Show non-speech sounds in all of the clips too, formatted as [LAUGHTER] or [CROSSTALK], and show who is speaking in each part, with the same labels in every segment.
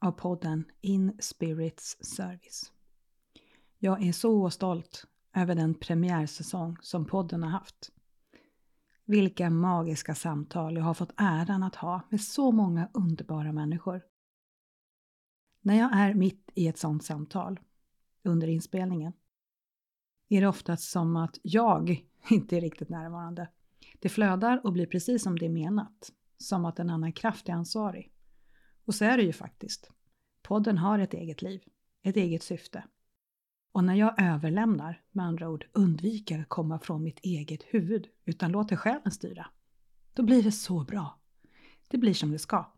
Speaker 1: av podden In Spirits Service. Jag är så stolt över den premiärsäsong som podden har haft. Vilka magiska samtal jag har fått äran att ha med så många underbara människor. När jag är mitt i ett sådant samtal, under inspelningen, är det oftast som att jag [LAUGHS] inte är riktigt närvarande. Det flödar och blir precis som det är menat, som att en annan kraft är ansvarig. Och så är det ju faktiskt. Podden har ett eget liv, ett eget syfte. Och när jag överlämnar, med andra ord undviker att komma från mitt eget huvud, utan låter själen styra, då blir det så bra. Det blir som det ska.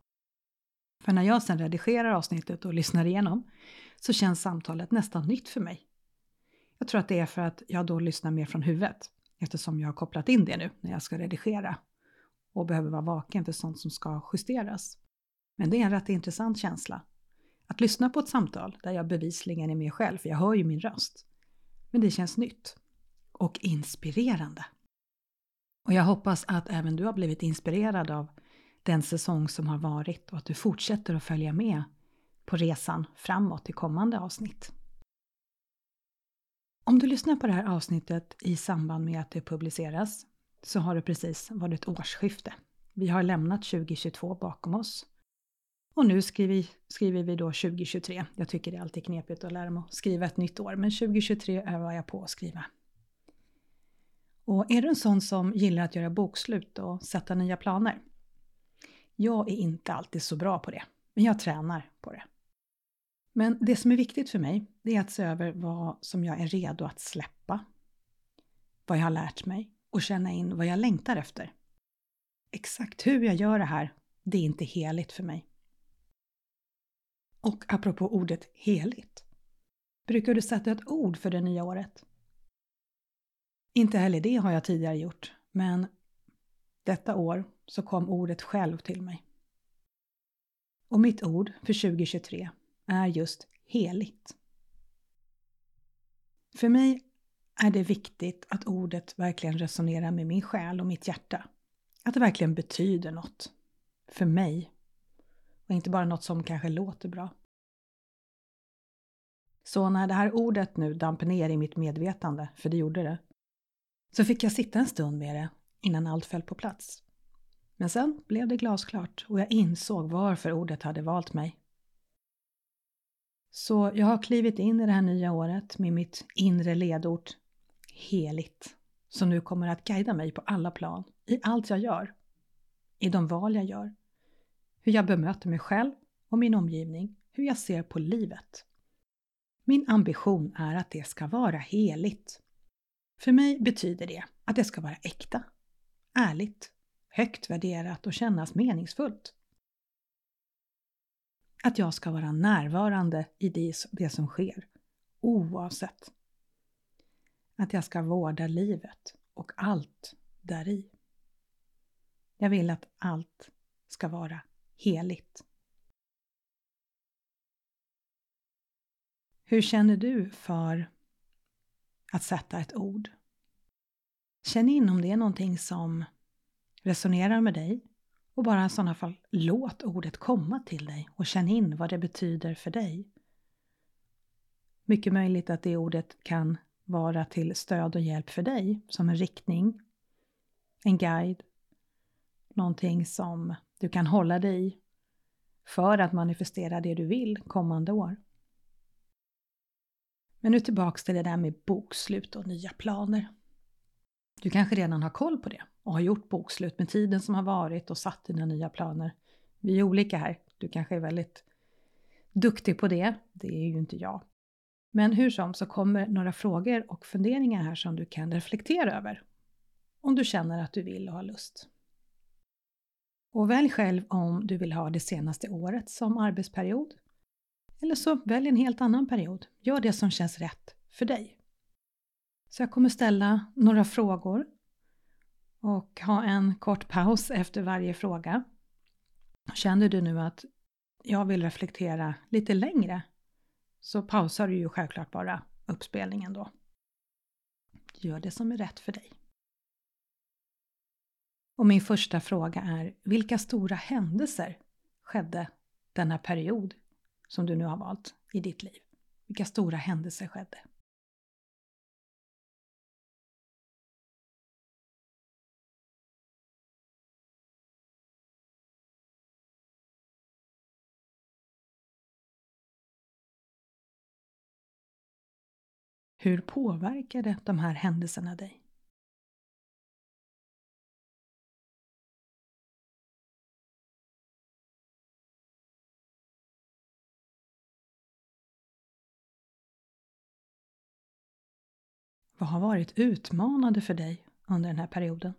Speaker 1: För när jag sedan redigerar avsnittet och lyssnar igenom så känns samtalet nästan nytt för mig. Jag tror att det är för att jag då lyssnar mer från huvudet eftersom jag har kopplat in det nu när jag ska redigera och behöver vara vaken för sånt som ska justeras. Men det är en rätt intressant känsla. Att lyssna på ett samtal där jag bevisligen är med själv, för jag hör ju min röst. Men det känns nytt. Och inspirerande. Och jag hoppas att även du har blivit inspirerad av den säsong som har varit och att du fortsätter att följa med på resan framåt i kommande avsnitt. Om du lyssnar på det här avsnittet i samband med att det publiceras så har det precis varit årsskifte. Vi har lämnat 2022 bakom oss. Och nu skriver, skriver vi då 2023. Jag tycker det är alltid knepigt att lära mig att skriva ett nytt år, men 2023 övar jag på att skriva. Och är du en sån som gillar att göra bokslut och sätta nya planer? Jag är inte alltid så bra på det, men jag tränar på det. Men det som är viktigt för mig, det är att se över vad som jag är redo att släppa. Vad jag har lärt mig och känna in vad jag längtar efter. Exakt hur jag gör det här, det är inte heligt för mig. Och apropå ordet heligt. Brukar du sätta ett ord för det nya året? Inte heller det har jag tidigare gjort, men detta år så kom ordet själv till mig. Och mitt ord för 2023 är just heligt. För mig är det viktigt att ordet verkligen resonerar med min själ och mitt hjärta. Att det verkligen betyder något. För mig. Och inte bara något som kanske låter bra. Så när det här ordet nu damp ner i mitt medvetande, för det gjorde det, så fick jag sitta en stund med det innan allt föll på plats. Men sen blev det glasklart och jag insåg varför ordet hade valt mig. Så jag har klivit in i det här nya året med mitt inre ledord heligt, som nu kommer att guida mig på alla plan, i allt jag gör, i de val jag gör, hur jag bemöter mig själv och min omgivning, hur jag ser på livet. Min ambition är att det ska vara heligt. För mig betyder det att det ska vara äkta, ärligt, högt värderat och kännas meningsfullt. Att jag ska vara närvarande i det, som sker, oavsett. Att jag ska vårda livet och allt däri. Jag vill att allt ska vara heligt. Hur känner du för att sätta ett ord? Känn in om det är någonting som resonerar med dig och bara i sådana fall låt ordet komma till dig och känn in vad det betyder för dig. Mycket möjligt att det ordet kan vara till stöd och hjälp för dig som en riktning, en guide, någonting som du kan hålla dig i för att manifestera det du vill kommande år. Men nu tillbaks till det där med bokslut och nya planer. Du kanske redan har koll på det och har gjort bokslut med tiden som har varit och satt dina nya planer. Vi är olika här. Du kanske är väldigt duktig på det. Det är ju inte jag. Men hur som så kommer några frågor och funderingar här som du kan reflektera över. Om du känner att du vill och har lust. Och välj själv om du vill ha det senaste året som arbetsperiod Eller så välj en helt annan period. Gör det som känns rätt för dig. Så jag kommer ställa några frågor och ha en kort paus efter varje fråga. Känner du nu att jag vill reflektera lite längre så pausar du ju självklart bara uppspelningen då. Gör det som är rätt för dig. Och min första fråga är, vilka stora händelser skedde denna period som du nu har valt i ditt liv? Vilka stora händelser skedde? Hur påverkade de här händelserna dig? Vad har varit utmanande för dig under den här perioden?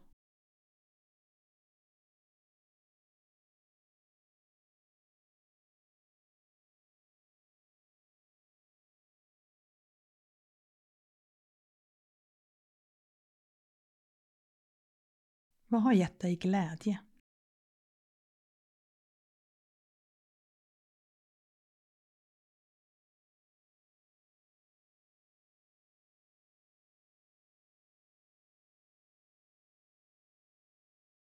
Speaker 1: Vad har gett dig glädje?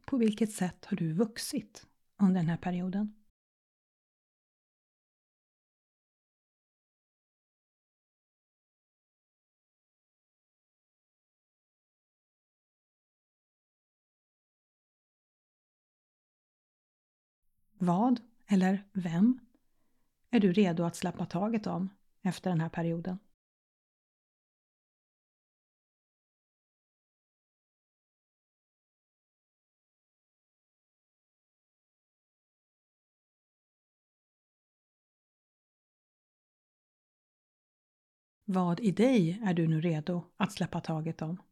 Speaker 1: På vilket sätt har du vuxit under den här perioden? Vad eller vem är du redo att släppa taget om efter den här perioden? Vad i dig är du nu redo att släppa taget om?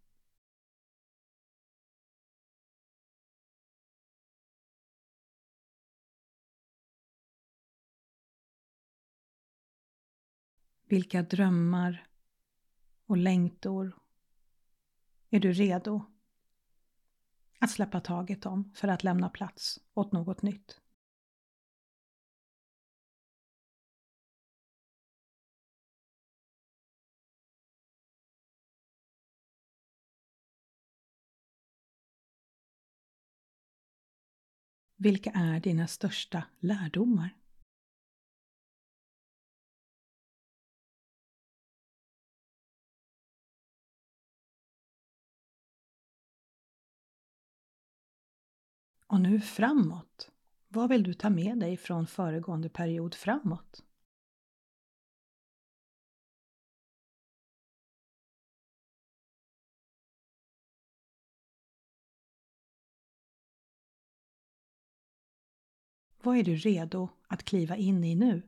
Speaker 1: Vilka drömmar och längtor är du redo att släppa taget om för att lämna plats åt något nytt? Vilka är dina största lärdomar? Och nu framåt. Vad vill du ta med dig från föregående period framåt? Vad är du redo att kliva in i nu?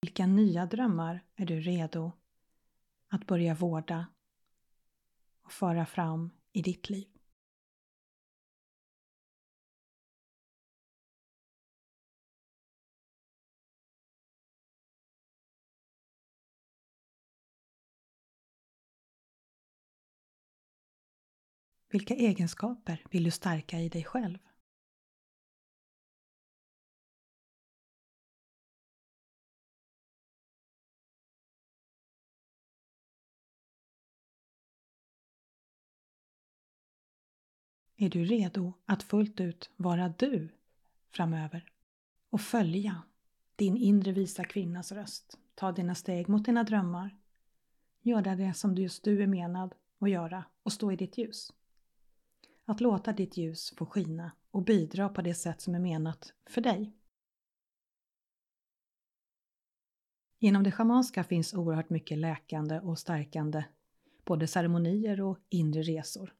Speaker 1: Vilka nya drömmar är du redo att börja vårda och föra fram i ditt liv? Vilka egenskaper vill du stärka i dig själv? Är du redo att fullt ut vara du framöver och följa din inre visa kvinnas röst? Ta dina steg mot dina drömmar. Göra det som just du är menad att göra och stå i ditt ljus. Att låta ditt ljus få skina och bidra på det sätt som är menat för dig. Inom det schamanska finns oerhört mycket läkande och stärkande, både ceremonier och inre resor.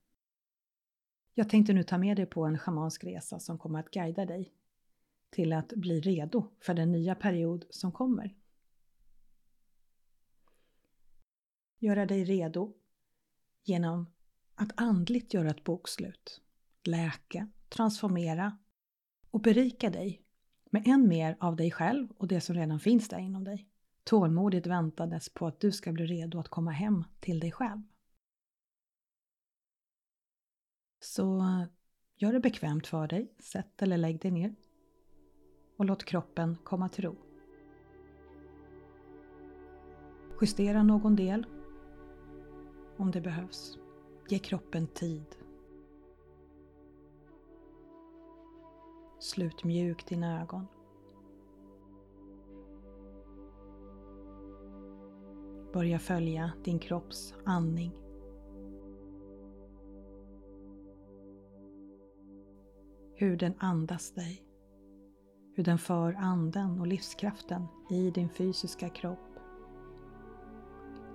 Speaker 1: Jag tänkte nu ta med dig på en schamansk resa som kommer att guida dig till att bli redo för den nya period som kommer. Göra dig redo genom att andligt göra ett bokslut, läka, transformera och berika dig med än mer av dig själv och det som redan finns där inom dig. Tålmodigt väntades på att du ska bli redo att komma hem till dig själv. Så gör det bekvämt för dig, sätt eller lägg dig ner och låt kroppen komma till ro. Justera någon del om det behövs. Ge kroppen tid. Slut mjukt dina ögon. Börja följa din kropps andning. Hur den andas dig. Hur den för anden och livskraften i din fysiska kropp.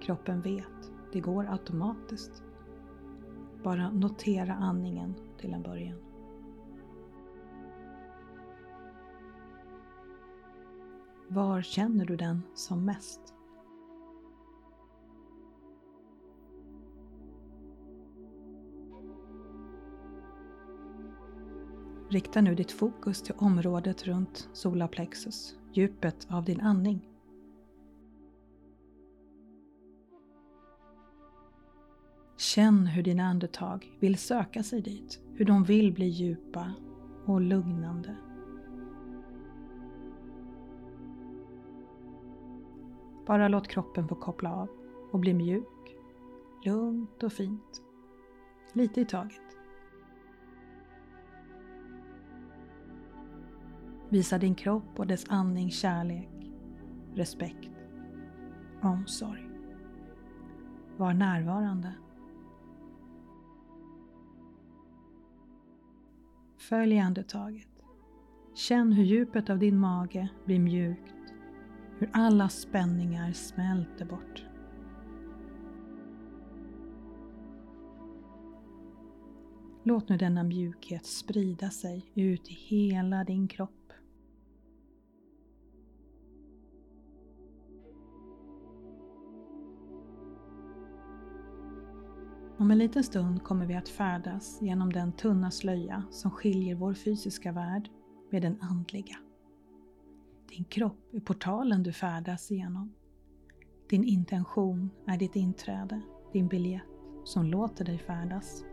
Speaker 1: Kroppen vet, det går automatiskt. Bara notera andningen till en början. Var känner du den som mest? Rikta nu ditt fokus till området runt solarplexus, djupet av din andning. Känn hur dina andetag vill söka sig dit, hur de vill bli djupa och lugnande. Bara låt kroppen få koppla av och bli mjuk, lugnt och fint. Lite i taget. Visa din kropp och dess andning kärlek, respekt, omsorg. Var närvarande. Följ andetaget. Känn hur djupet av din mage blir mjukt, hur alla spänningar smälter bort. Låt nu denna mjukhet sprida sig ut i hela din kropp. Om en liten stund kommer vi att färdas genom den tunna slöja som skiljer vår fysiska värld med den andliga. Din kropp är portalen du färdas igenom. Din intention är ditt inträde, din biljett som låter dig färdas.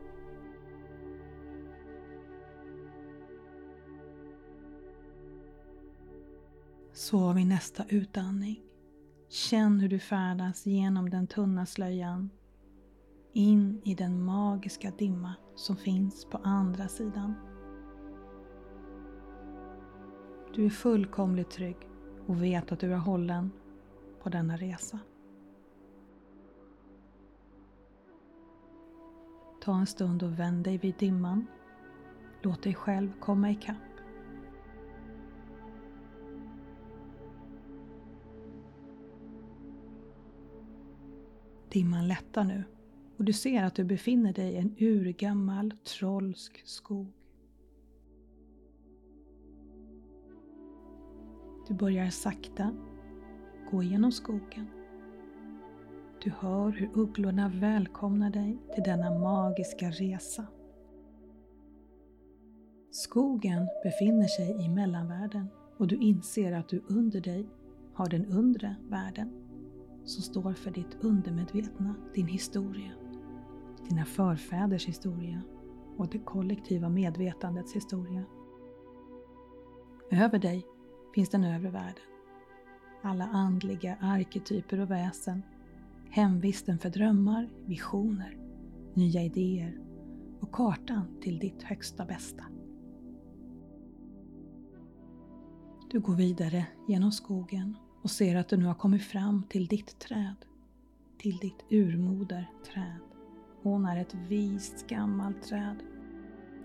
Speaker 1: Så vid nästa utandning, känn hur du färdas genom den tunna slöjan in i den magiska dimma som finns på andra sidan. Du är fullkomligt trygg och vet att du är hållen på denna resa. Ta en stund och vänd dig vid dimman. Låt dig själv komma ikapp. Dimman lättar nu och du ser att du befinner dig i en urgammal trollsk skog. Du börjar sakta gå genom skogen. Du hör hur ugglorna välkomnar dig till denna magiska resa. Skogen befinner sig i mellanvärlden och du inser att du under dig har den undre världen som står för ditt undermedvetna, din historia dina förfäders historia och det kollektiva medvetandets historia. Över dig finns den övre världen. Alla andliga arketyper och väsen, hemvisten för drömmar, visioner, nya idéer och kartan till ditt högsta bästa. Du går vidare genom skogen och ser att du nu har kommit fram till ditt träd, till ditt urmoderträd. Hon är ett vist gammalt träd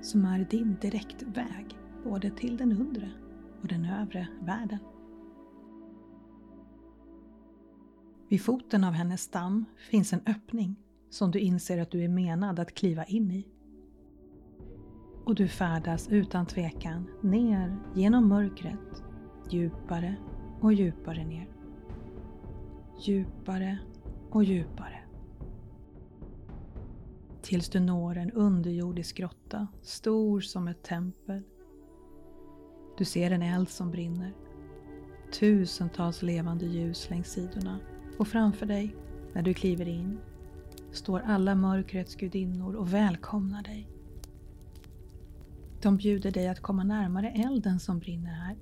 Speaker 1: som är din direktväg både till den undre och den övre världen. Vid foten av hennes stam finns en öppning som du inser att du är menad att kliva in i. Och du färdas utan tvekan ner genom mörkret, djupare och djupare ner. Djupare och djupare tills du når en underjordisk grotta, stor som ett tempel. Du ser en eld som brinner. Tusentals levande ljus längs sidorna och framför dig, när du kliver in, står alla mörkrets gudinnor och välkomnar dig. De bjuder dig att komma närmare elden som brinner här.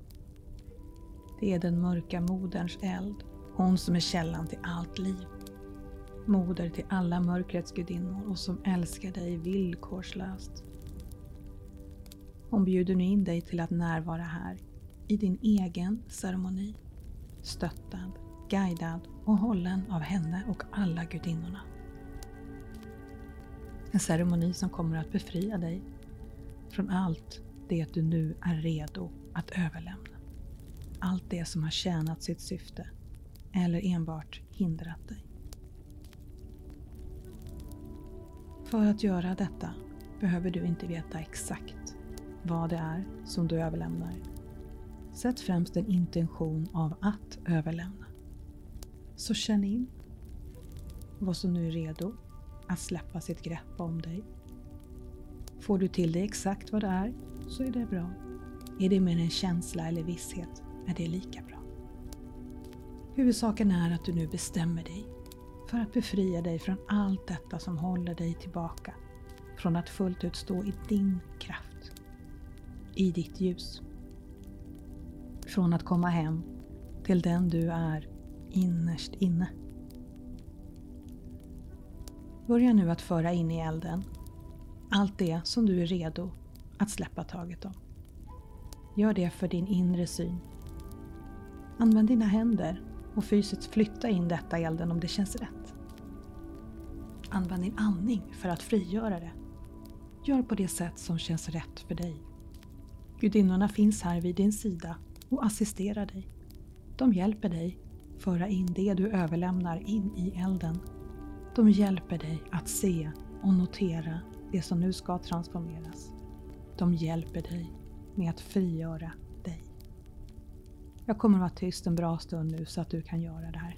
Speaker 1: Det är den mörka moderns eld, hon som är källan till allt liv. Moder till alla mörkrets gudinnor och som älskar dig villkorslöst. Hon bjuder nu in dig till att närvara här i din egen ceremoni. Stöttad, guidad och hållen av henne och alla gudinnorna. En ceremoni som kommer att befria dig från allt det du nu är redo att överlämna. Allt det som har tjänat sitt syfte eller enbart hindrat dig. För att göra detta behöver du inte veta exakt vad det är som du överlämnar. Sätt främst en intention av att överlämna. Så känn in vad som nu är redo att släppa sitt grepp om dig. Får du till dig exakt vad det är så är det bra. Är det mer en känsla eller visshet är det lika bra. Huvudsaken är att du nu bestämmer dig för att befria dig från allt detta som håller dig tillbaka från att fullt ut stå i din kraft, i ditt ljus. Från att komma hem till den du är innerst inne. Börja nu att föra in i elden allt det som du är redo att släppa taget om. Gör det för din inre syn. Använd dina händer och fysiskt flytta in detta i elden om det känns rätt. Använd din andning för att frigöra det. Gör på det sätt som känns rätt för dig. Gudinnorna finns här vid din sida och assisterar dig. De hjälper dig föra in det du överlämnar in i elden. De hjälper dig att se och notera det som nu ska transformeras. De hjälper dig med att frigöra. Jag kommer att vara tyst en bra stund nu så att du kan göra det här.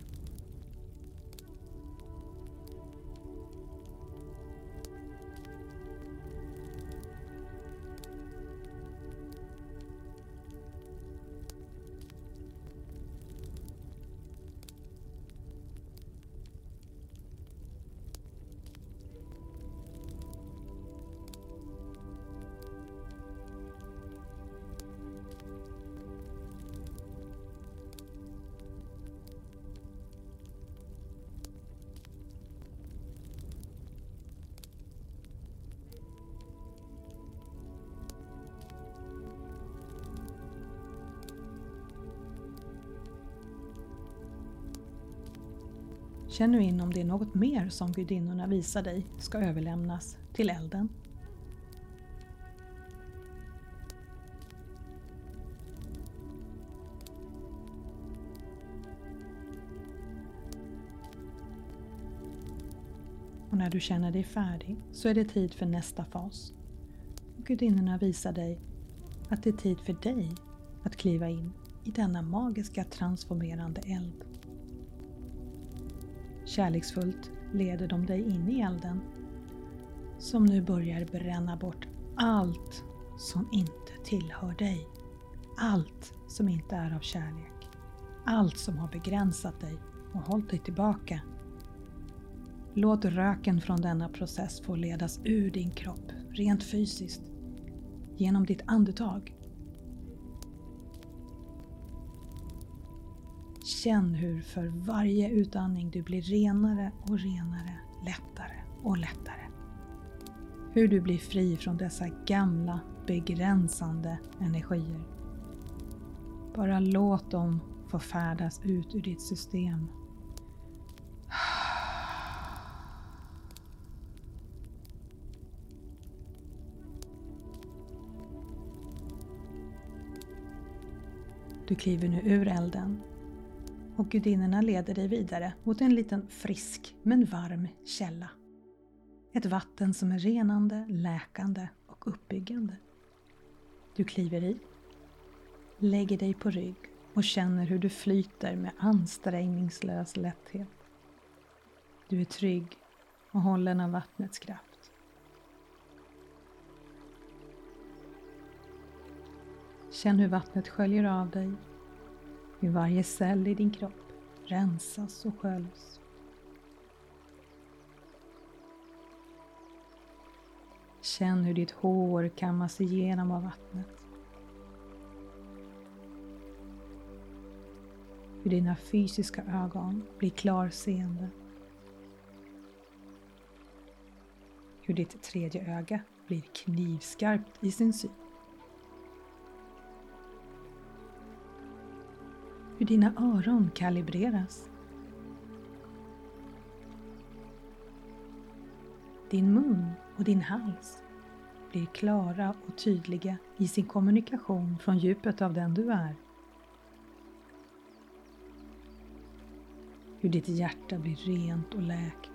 Speaker 1: Känn nu in om det är något mer som gudinnorna visar dig ska överlämnas till elden. Och när du känner dig färdig så är det tid för nästa fas. Gudinnorna visar dig att det är tid för dig att kliva in i denna magiska transformerande eld. Kärleksfullt leder de dig in i elden som nu börjar bränna bort allt som inte tillhör dig. Allt som inte är av kärlek. Allt som har begränsat dig och hållit dig tillbaka. Låt röken från denna process få ledas ur din kropp, rent fysiskt, genom ditt andetag Känn hur för varje utandning du blir renare och renare, lättare och lättare. Hur du blir fri från dessa gamla begränsande energier. Bara låt dem få färdas ut ur ditt system. Du kliver nu ur elden och gudinnorna leder dig vidare mot en liten frisk men varm källa. Ett vatten som är renande, läkande och uppbyggande. Du kliver i, lägger dig på rygg och känner hur du flyter med ansträngningslös lätthet. Du är trygg och hållen av vattnets kraft. Känn hur vattnet sköljer av dig hur varje cell i din kropp rensas och sköljs. Känn hur ditt hår kammas igenom av vattnet. Hur dina fysiska ögon blir klarseende. Hur ditt tredje öga blir knivskarpt i sin syn. Hur dina öron kalibreras. Din mun och din hals blir klara och tydliga i sin kommunikation från djupet av den du är. Hur ditt hjärta blir rent och läkt,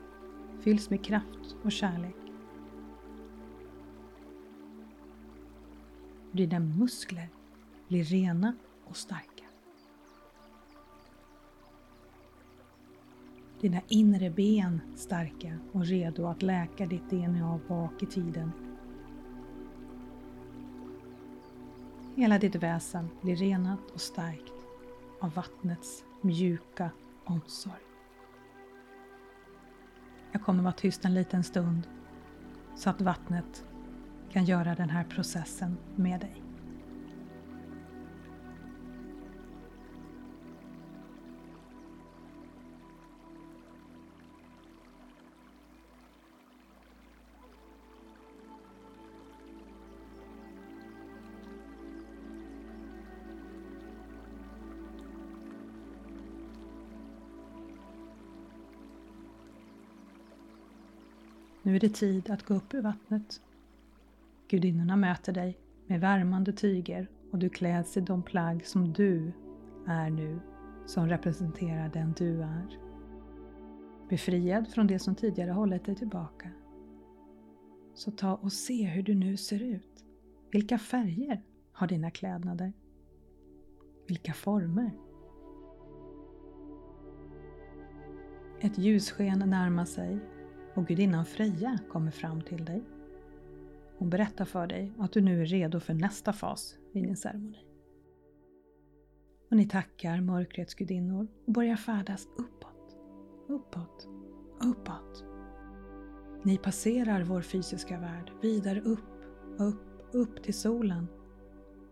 Speaker 1: fylls med kraft och kärlek. Hur dina muskler blir rena och starka. Dina inre ben starka och redo att läka ditt DNA bak i tiden. Hela ditt väsen blir renat och starkt av vattnets mjuka omsorg. Jag kommer vara tyst en liten stund så att vattnet kan göra den här processen med dig. Nu är det tid att gå upp ur vattnet. Gudinnorna möter dig med värmande tyger och du kläds i de plagg som du är nu, som representerar den du är. Befriad från det som tidigare hållit dig tillbaka. Så ta och se hur du nu ser ut. Vilka färger har dina klädnader? Vilka former? Ett ljussken närmar sig och gudinnan Freja kommer fram till dig. Hon berättar för dig att du nu är redo för nästa fas i din ceremoni. Och ni tackar mörkrets gudinnor och börjar färdas uppåt, uppåt, uppåt. Ni passerar vår fysiska värld vidare upp, upp, upp till solen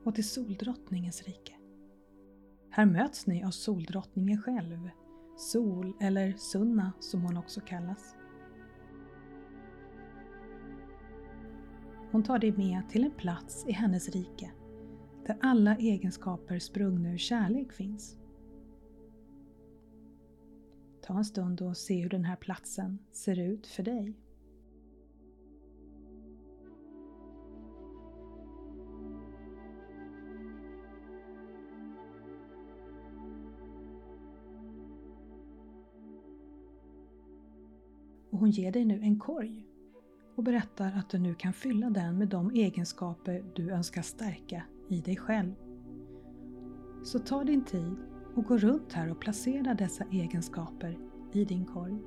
Speaker 1: och till soldrottningens rike. Här möts ni av soldrottningen själv, Sol eller Sunna som hon också kallas. Hon tar dig med till en plats i hennes rike där alla egenskaper sprungna ur kärlek finns. Ta en stund och se hur den här platsen ser ut för dig. Och hon ger dig nu en korg och berättar att du nu kan fylla den med de egenskaper du önskar stärka i dig själv. Så ta din tid och gå runt här och placera dessa egenskaper i din korg.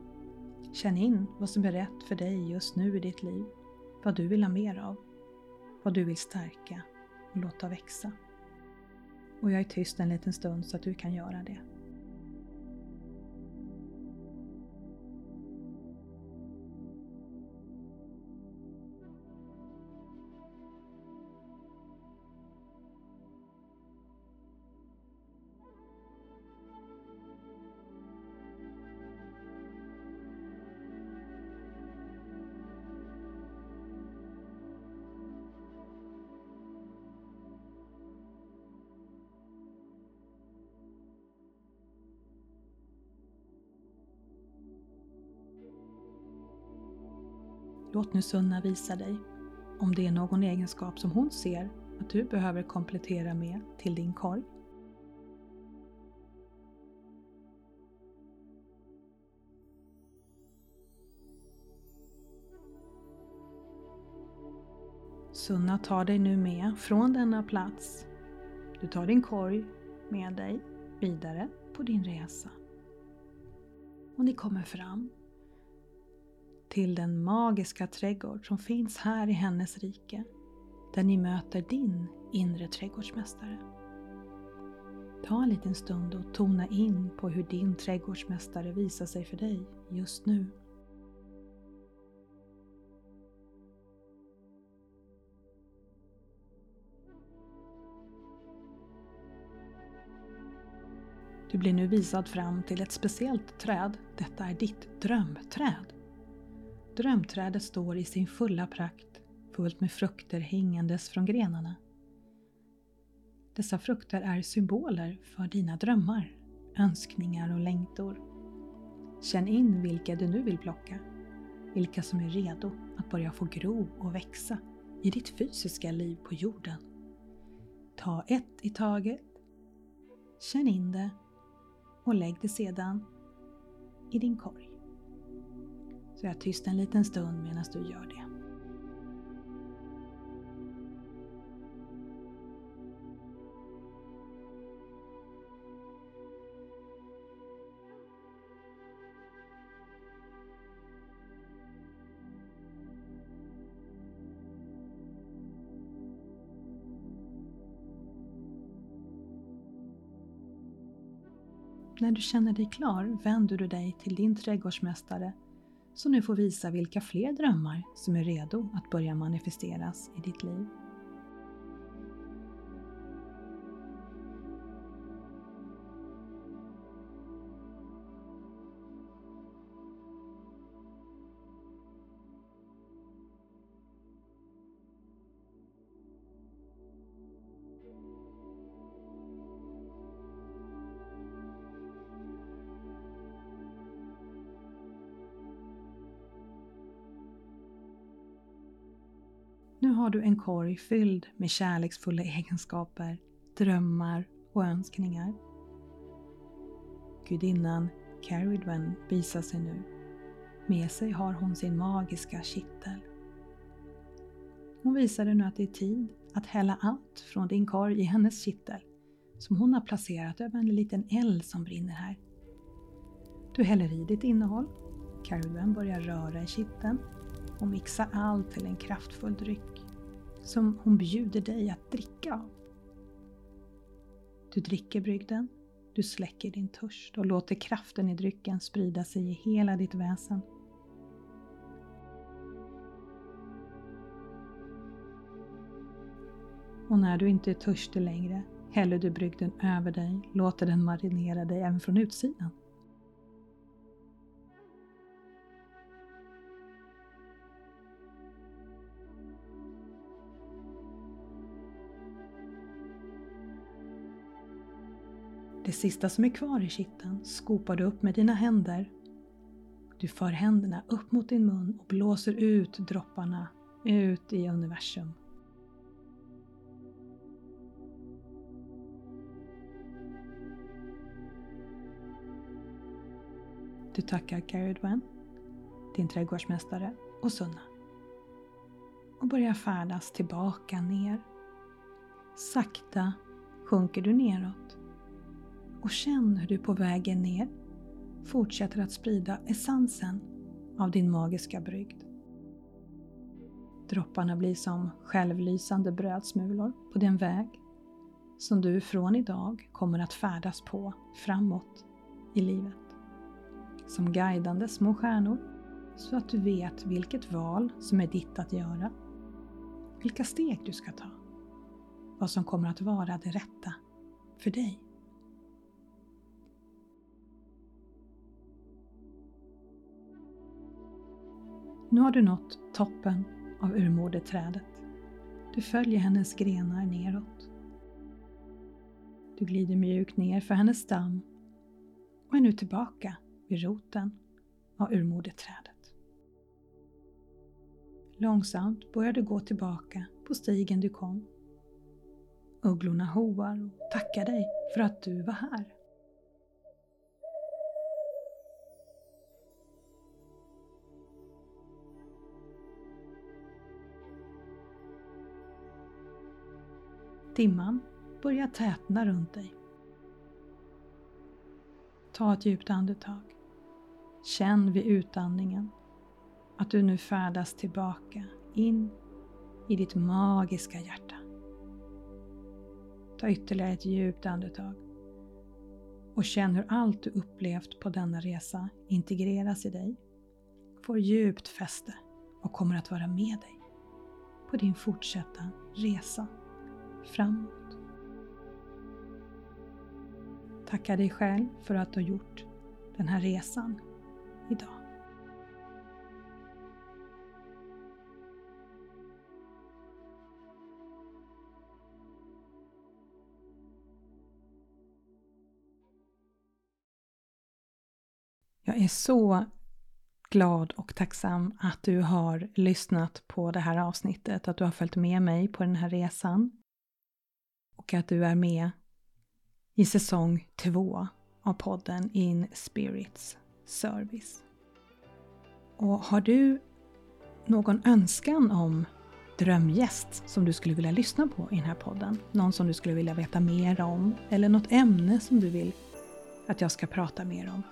Speaker 1: Känn in vad som är rätt för dig just nu i ditt liv, vad du vill ha mer av, vad du vill stärka och låta växa. Och jag är tyst en liten stund så att du kan göra det. Nu Sunna visa dig om det är någon egenskap som hon ser att du behöver komplettera med till din korg. Sunna tar dig nu med från denna plats. Du tar din korg med dig vidare på din resa. Och ni kommer fram till den magiska trädgård som finns här i hennes rike. där ni möter din inre trädgårdsmästare. Ta en liten stund och tona in på hur din trädgårdsmästare visar sig för dig just nu. Du blir nu visad fram till ett speciellt träd. Detta är ditt drömträd. Drömträdet står i sin fulla prakt, fullt med frukter hängandes från grenarna. Dessa frukter är symboler för dina drömmar, önskningar och längtor. Känn in vilka du nu vill plocka. Vilka som är redo att börja få gro och växa i ditt fysiska liv på jorden. Ta ett i taget. Känn in det och lägg det sedan i din korg. Så jag tyst en liten stund medan du gör det. När du känner dig klar vänder du dig till din trädgårdsmästare som nu får visa vilka fler drömmar som är redo att börja manifesteras i ditt liv. Har du en korg fylld med kärleksfulla egenskaper, drömmar och önskningar. Gudinnan Caridwen visar sig nu. Med sig har hon sin magiska kittel. Hon visar dig nu att det är tid att hälla allt från din korg i hennes kittel som hon har placerat över en liten eld som brinner här. Du häller i ditt innehåll. Caridwen börjar röra i kitteln och mixa allt till en kraftfull dryck som hon bjuder dig att dricka av. Du dricker brygden, du släcker din törst och låter kraften i drycken sprida sig i hela ditt väsen. Och när du inte är törstig längre häller du brygden över dig, låter den marinera dig även från utsidan. Det sista som är kvar i kitteln skopar du upp med dina händer. Du för händerna upp mot din mun och blåser ut dropparna ut i universum. Du tackar Caridwen, din trädgårdsmästare och Sunna och börjar färdas tillbaka ner. Sakta sjunker du neråt och känn hur du på vägen ner fortsätter att sprida essensen av din magiska brygd. Dropparna blir som självlysande brödsmulor på den väg som du från idag kommer att färdas på framåt i livet. Som guidande små stjärnor så att du vet vilket val som är ditt att göra. Vilka steg du ska ta. Vad som kommer att vara det rätta för dig. Nu har du nått toppen av urmodeträdet. Du följer hennes grenar neråt. Du glider mjukt ner för hennes stam och är nu tillbaka vid roten av urmodeträdet. Långsamt börjar du gå tillbaka på stigen du kom. Ugglorna hoar och tackar dig för att du var här. Dimman börjar tätna runt dig. Ta ett djupt andetag. Känn vid utandningen att du nu färdas tillbaka in i ditt magiska hjärta. Ta ytterligare ett djupt andetag och känn hur allt du upplevt på denna resa integreras i dig, får djupt fäste och kommer att vara med dig på din fortsatta resa framåt. Tacka dig själv för att du har gjort den här resan idag. Jag är så glad och tacksam att du har lyssnat på det här avsnittet, att du har följt med mig på den här resan och att du är med i säsong två av podden In Spirits Service. Och har du någon önskan om drömgäst som du skulle vilja lyssna på i den här podden? Någon som du skulle vilja veta mer om? Eller något ämne som du vill att jag ska prata mer om?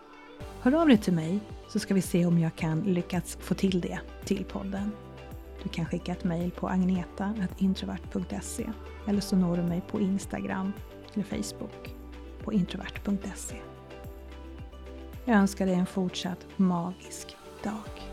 Speaker 1: Hör av dig till mig så ska vi se om jag kan lyckas få till det till podden. Du kan skicka ett mejl på agneta.introvert.se eller så når du mig på Instagram eller Facebook på introvert.se. Jag önskar dig en fortsatt magisk dag.